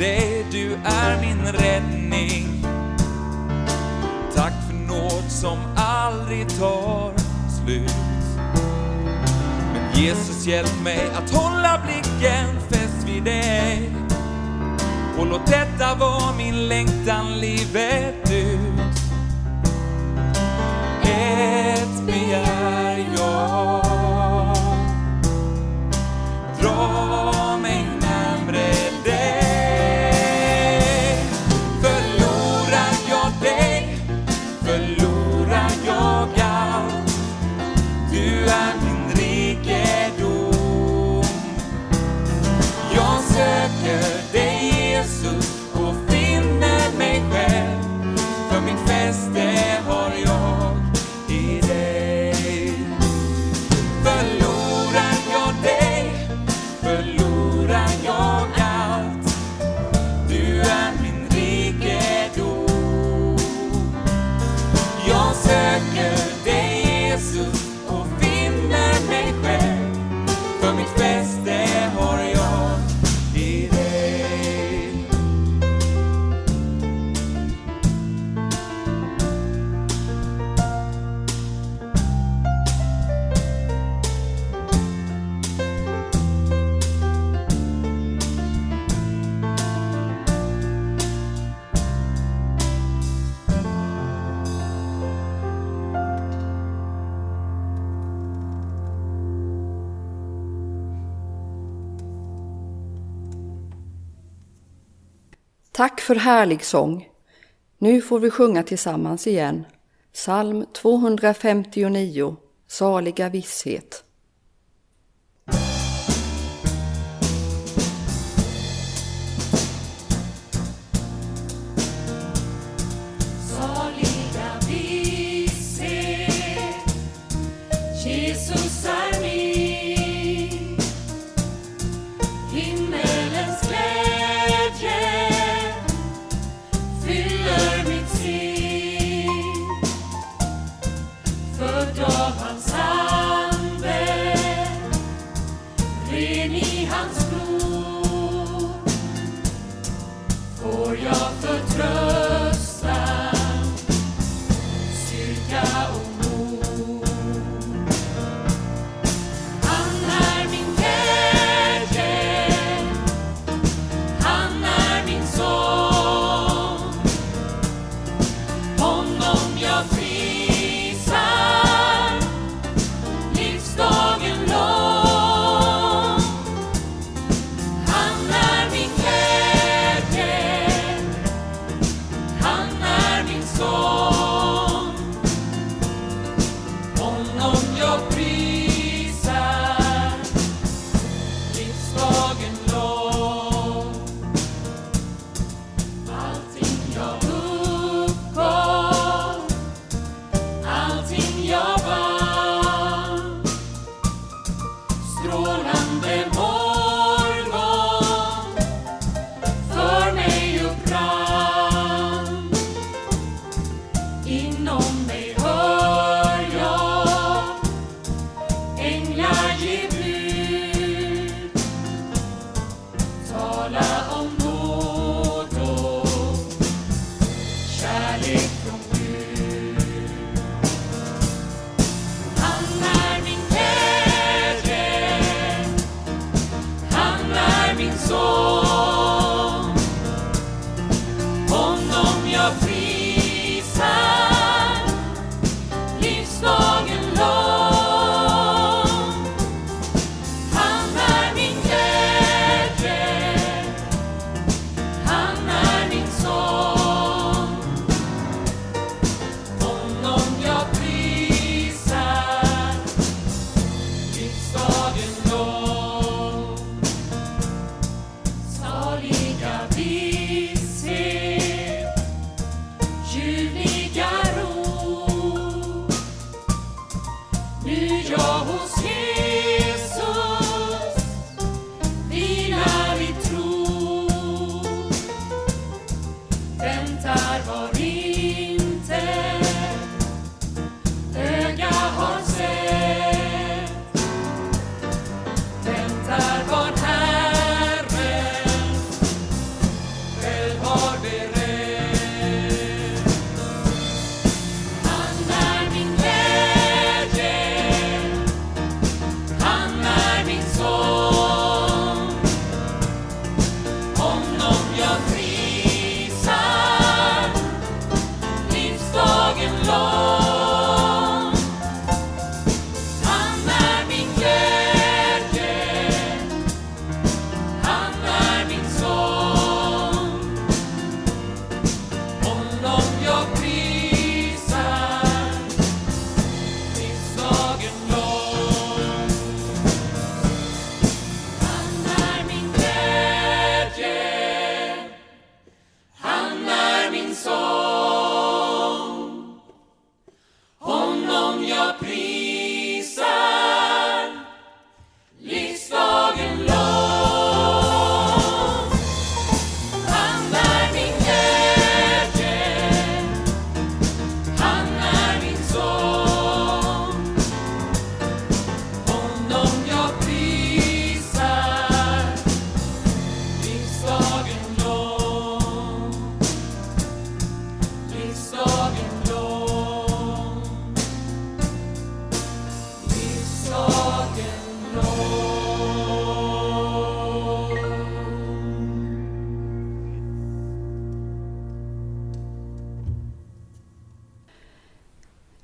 Dig, du är min räddning. Tack för nåd som aldrig tar slut. Men Jesus hjälp mig att hålla blicken fäst vid dig. Och låt detta vara min längtan livet ut. Ett begär jag Dra för härlig sång. Nu får vi sjunga tillsammans igen. Psalm 259, Saliga visshet.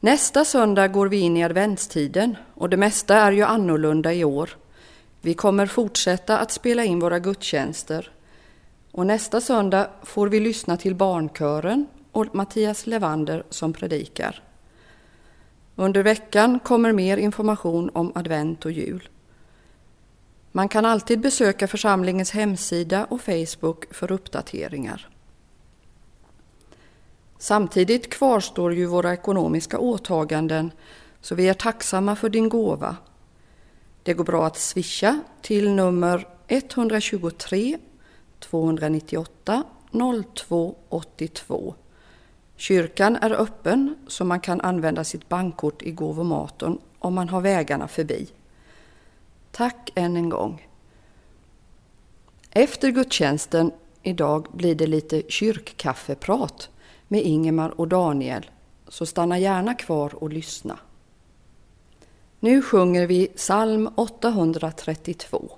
Nästa söndag går vi in i adventstiden och det mesta är ju annorlunda i år. Vi kommer fortsätta att spela in våra gudstjänster och nästa söndag får vi lyssna till barnkören och Mattias Levander som predikar. Under veckan kommer mer information om advent och jul. Man kan alltid besöka församlingens hemsida och Facebook för uppdateringar. Samtidigt kvarstår ju våra ekonomiska åtaganden så vi är tacksamma för din gåva. Det går bra att swisha till nummer 123 298 0282. Kyrkan är öppen så man kan använda sitt bankkort i gåvomaten om man har vägarna förbi. Tack än en gång. Efter gudstjänsten idag blir det lite kyrkkaffeprat med Ingemar och Daniel, så stanna gärna kvar och lyssna. Nu sjunger vi psalm 832.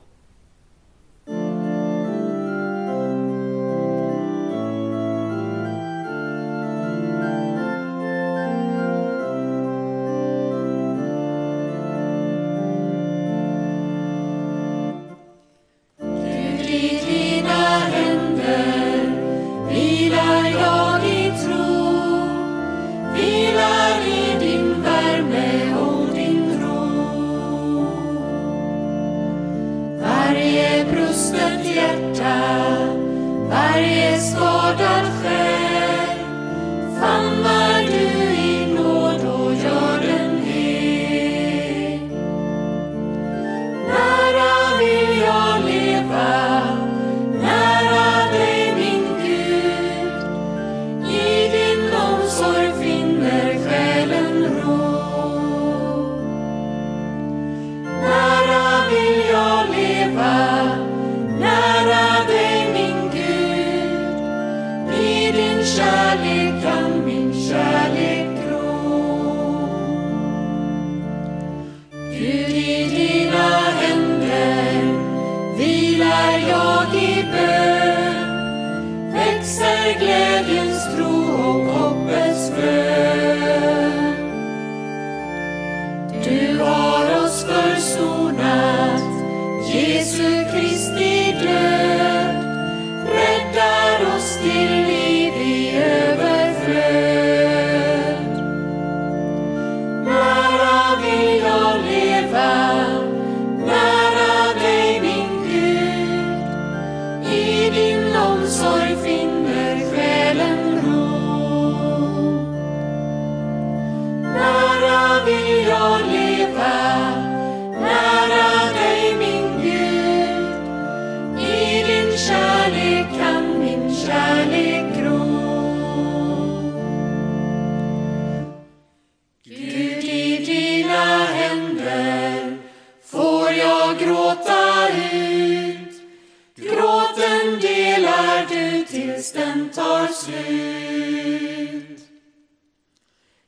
Du tar slut.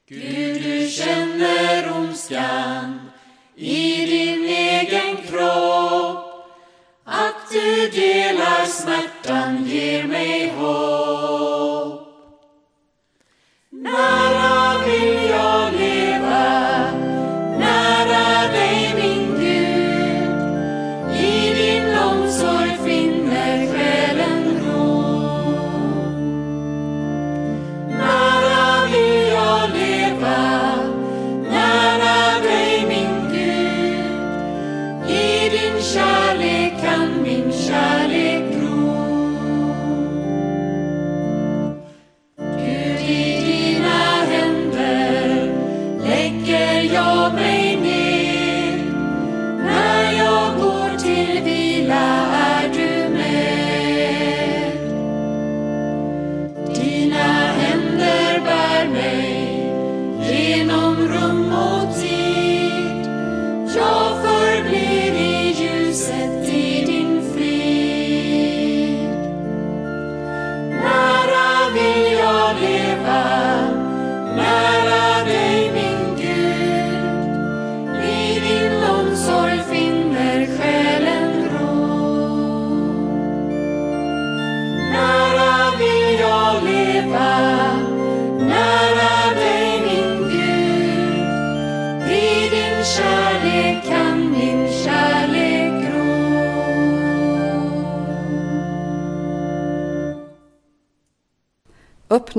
Gud, du känner ondskan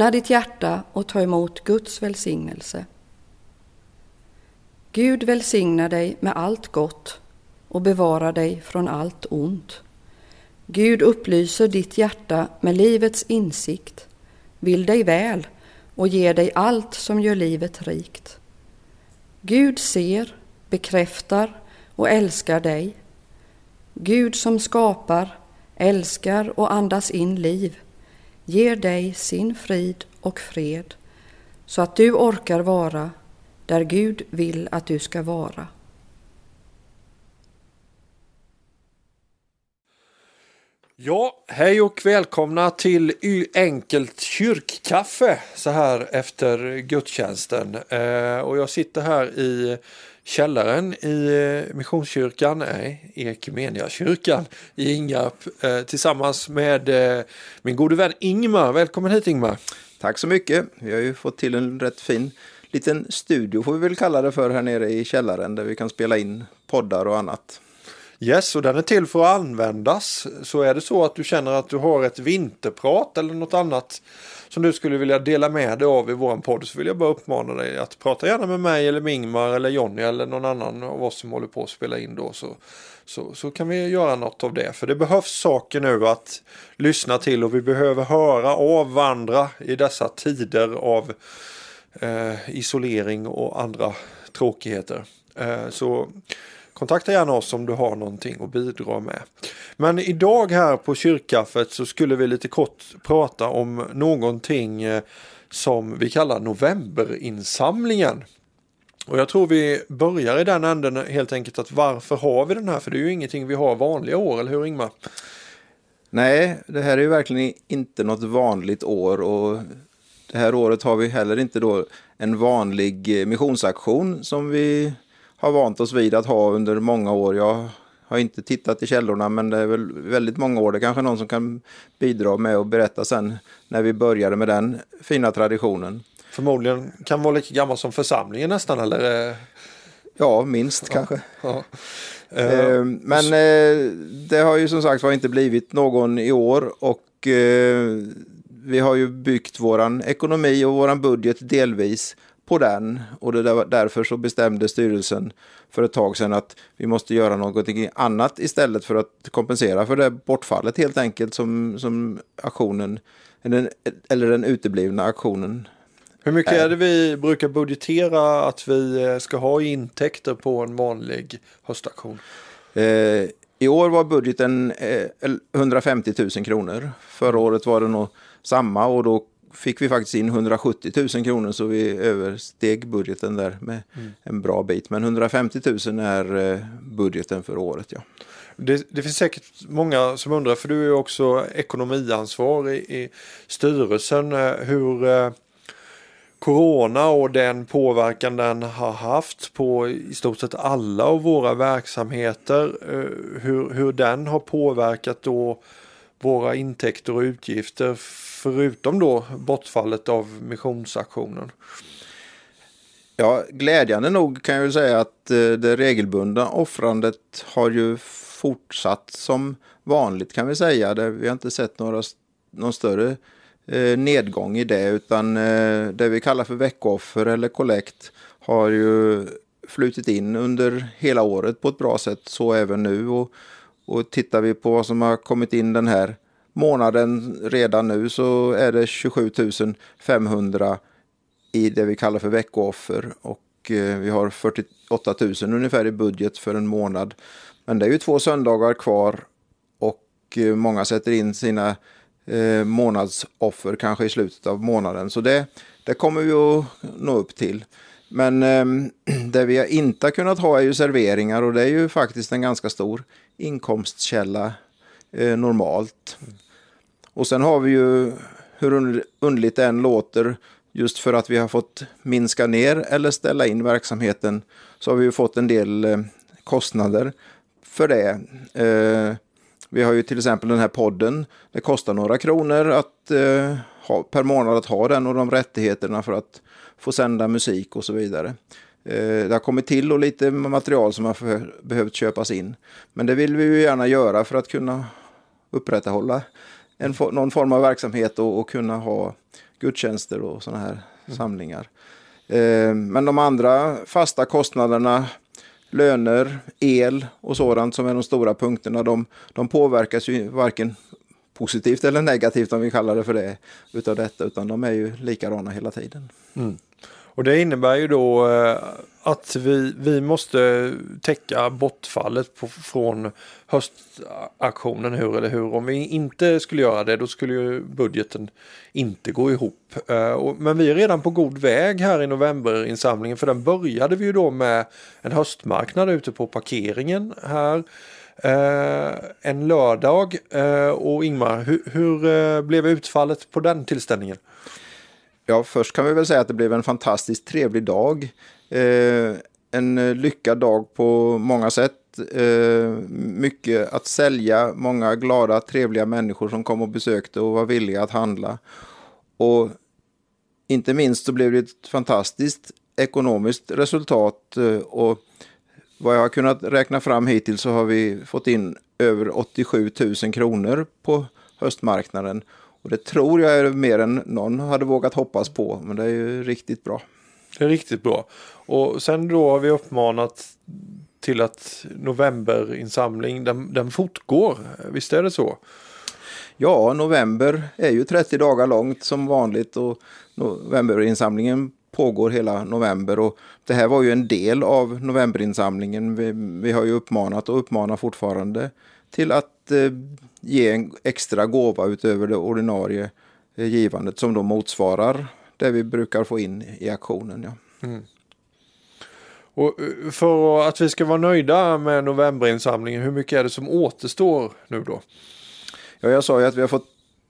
Öppna ditt hjärta och ta emot Guds välsignelse. Gud välsignar dig med allt gott och bevarar dig från allt ont. Gud upplyser ditt hjärta med livets insikt, vill dig väl och ger dig allt som gör livet rikt. Gud ser, bekräftar och älskar dig. Gud som skapar, älskar och andas in liv ger dig sin frid och fred så att du orkar vara där Gud vill att du ska vara. Ja, hej och välkomna till Y- Enkelt kyrkkaffe så här efter gudstjänsten. Eh, och jag sitter här i källaren i eh, Missionskyrkan, nej, Ekumeniakyrkan i Ingarp eh, tillsammans med eh, min gode vän Ingmar. Välkommen hit Ingmar! Tack så mycket. Vi har ju fått till en rätt fin liten studio får vi väl kalla det för här nere i källaren där vi kan spela in poddar och annat. Yes, och den är till för att användas. Så är det så att du känner att du har ett vinterprat eller något annat som du skulle vilja dela med dig av i våran podd så vill jag bara uppmana dig att prata gärna med mig eller Mingmar eller Jonny eller någon annan av oss som håller på att spela in då så, så, så kan vi göra något av det. För det behövs saker nu att lyssna till och vi behöver höra av varandra i dessa tider av eh, isolering och andra tråkigheter. Eh, så kontakta gärna oss om du har någonting att bidra med. Men idag här på kyrkkaffet så skulle vi lite kort prata om någonting eh, som vi kallar novemberinsamlingen. Och jag tror vi börjar i den änden helt enkelt att varför har vi den här? För det är ju ingenting vi har vanliga år, eller hur Ingmar? Nej, det här är ju verkligen inte något vanligt år och det här året har vi heller inte då en vanlig eh, missionsaktion som vi har vant oss vid att ha under många år. Jag har inte tittat i källorna men det är väl väldigt många år. Det är kanske någon som kan bidra med och berätta sen när vi började med den fina traditionen. Förmodligen kan vara lika gammal som församlingen nästan eller? eh, Ja, minst kanske. Ja. Eh, Men eh, det har ju som sagt var inte blivit någon i år och eh, vi har ju byggt våran ekonomi och våran budget delvis på den och det där, därför så bestämde styrelsen för ett tag sedan att vi måste göra något annat istället för att kompensera för det bortfallet helt enkelt som, som aktionen eller, eller den uteblivna aktionen Hur mycket är det vi brukar budgetera att vi eh, ska ha i intäkter på en vanlig höstaktion? Eh, I år var budgeten eh, 150 000 kronor. Förra året var det nog samma och då fick vi faktiskt in 170 000 kronor så vi översteg budgeten där med en bra bit. Men 150 000 är eh, budgeten för året. Ja. Det, det finns säkert många som undrar, för du är också ekonomiansvarig i styrelsen, eh, hur eh, corona och den påverkan den har haft på i stort sett alla av våra verksamheter, hur, hur den har påverkat då våra intäkter och utgifter förutom då bortfallet av missionsaktionen. Ja, glädjande nog kan jag ju säga att eh, det regelbundna offrandet har ju fortsatt som vanligt kan vi säga. Det, vi har inte sett några, någon större eh, nedgång i det utan eh, det vi kallar för veckoffer eller kollekt har ju flutit in under hela året på ett bra sätt, så även nu. Och, och tittar vi på vad som har kommit in den här månaden redan nu så är det 27 500 i det vi kallar för veckooffer och eh, vi har 48 000 ungefär i budget för en månad. Men det är ju två söndagar kvar och eh, många sätter in sina eh, månadsoffer kanske i slutet av månaden. Så det, det kommer vi att nå upp till. Men eh, (clears throat) det vi inte har kunnat ha är ju serveringar och det är ju faktiskt en ganska stor inkomstkälla eh, normalt. Och sen har vi ju, hur underligt det än låter, just för att vi har fått minska ner eller ställa in verksamheten så har vi ju fått en del eh, kostnader för det. Eh, vi har ju till exempel den här podden. Det kostar några kronor att, eh, ha, per månad att ha den och de rättigheterna för att få sända musik och så vidare. Eh, det har kommit till och lite material som har behövt köpas in. Men det vill vi ju gärna göra för att kunna upprätthålla en, någon form av verksamhet och, och kunna ha gudstjänster och sådana här samlingar. Eh, men de andra fasta kostnaderna, löner, el och sådant som är de stora punkterna, de, de påverkas ju varken positivt eller negativt om vi kallar det för det utav detta, utan de är ju likadana hela tiden. Mm. Och det innebär ju då eh, att vi, vi måste täcka bortfallet på, från höstaktionen hur eller hur. Om vi inte skulle göra det då skulle ju budgeten inte gå ihop. Eh, men vi är redan på god väg här i novemberinsamlingen för den började vi ju då med en höstmarknad ute på parkeringen här. Eh, en lördag eh, och Ingmar, hur, hur blev utfallet på den tillställningen? Ja, först kan vi väl säga att det blev en fantastiskt trevlig dag. Eh, en eh, lyckad dag på många sätt. Eh, mycket att sälja, många glada, trevliga människor som kom och besökte och var villiga att handla. Och inte minst så blev det ett fantastiskt ekonomiskt resultat. eh, Och vad jag har kunnat räkna fram hittills så har vi fått in över 87 000 kronor på höstmarknaden. Och det tror jag är mer än någon hade vågat hoppas på, men det är ju riktigt bra. Det är riktigt bra. Och sen då har vi uppmanat till att novemberinsamling, den, den fortgår. Visst är det så? Ja, november är ju 30 dagar långt som vanligt och novemberinsamlingen pågår hela november och det här var ju en del av novemberinsamlingen. Vi, vi har ju uppmanat och uppmanar fortfarande till att eh, ge en extra gåva utöver det ordinarie eh, givandet som då motsvarar det vi brukar få in i aktionen. Ja. Och eh, för att vi ska vara nöjda med novemberinsamlingen, hur mycket är det som återstår nu då? Ja, jag sa ju att vi har fått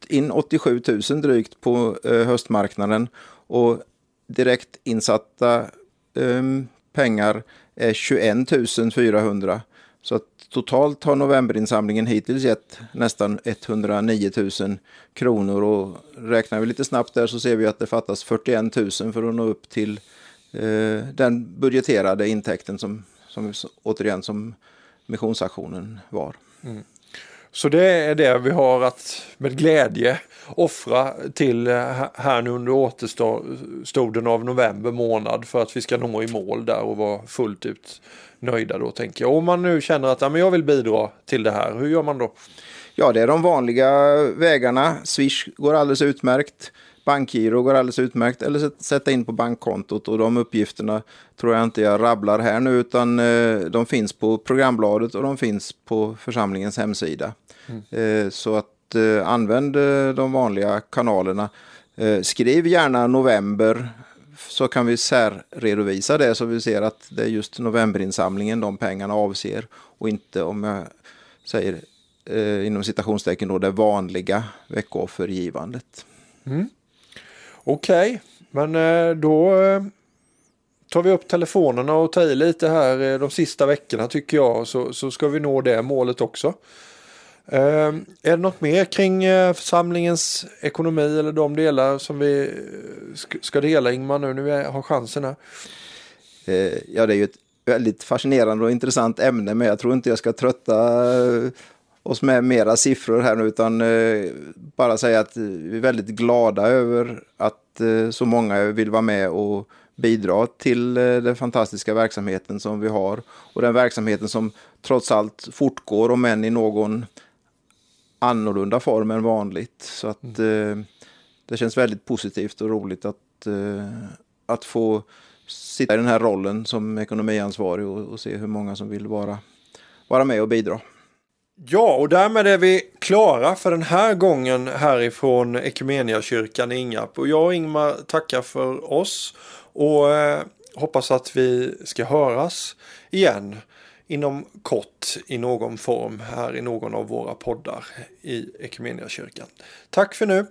in 87 000 drygt på eh, höstmarknaden och direkt insatta um, pengar är 21 400. Så att totalt har novemberinsamlingen hittills gett nästan 109 000 kronor och räknar vi lite snabbt där så ser vi att det fattas 41 000 för att nå upp till eh, den budgeterade intäkten som, som återigen som missionsaktionen var. Mm. Så det är det vi har att med glädje offra till eh, här nu under återstoden av november månad för att vi ska nå i mål där och vara fullt ut nöjda då tänker jag. Om man nu känner att ja, men jag vill bidra till det här, hur gör man då? Ja, det är de vanliga vägarna. Swish går alldeles utmärkt. Bankgiro går alldeles utmärkt. Eller sätt- sätta in på bankkontot. Och de uppgifterna tror jag inte jag rabblar här nu. Utan eh, de finns på programbladet och de finns på församlingens hemsida. Eh, så att eh, använd de vanliga kanalerna. Skriv gärna november. Så kan vi särredovisa det så vi ser att det är just novemberinsamlingen de pengarna avser. Och inte om jag säger eh, inom citationstecken då det vanliga veckooffergivandet. Okej, men eh, då eh, tar vi upp telefonerna och tar i lite här eh, de sista veckorna tycker jag så, så ska vi nå det målet också. Ehm, är det något mer kring församlingens ekonomi eller de delar som vi ska dela Ingmar nu när vi har chansen här? Ja, det är ju ett väldigt fascinerande och intressant ämne, men jag tror inte jag ska trötta oss med mera siffror här nu, utan eh, bara säga att vi är väldigt glada över att eh, så många vill vara med och bidra till eh, den fantastiska verksamheten som vi har och den verksamheten som trots allt fortgår, om än i någon annorlunda form än vanligt. Så att eh, det känns väldigt positivt och roligt att, eh, att få sitta i den här rollen som ekonomiansvarig och, och se hur många som vill vara, vara med och bidra. Ja, och därmed är vi klara för den här gången härifrån Ekumeniakyrkan i Ingarp. Och jag och Ingmar tackar för oss och eh, hoppas att vi ska höras igen inom kort i någon form här i någon av våra poddar i Ekumeniakyrkan. Tack för nu!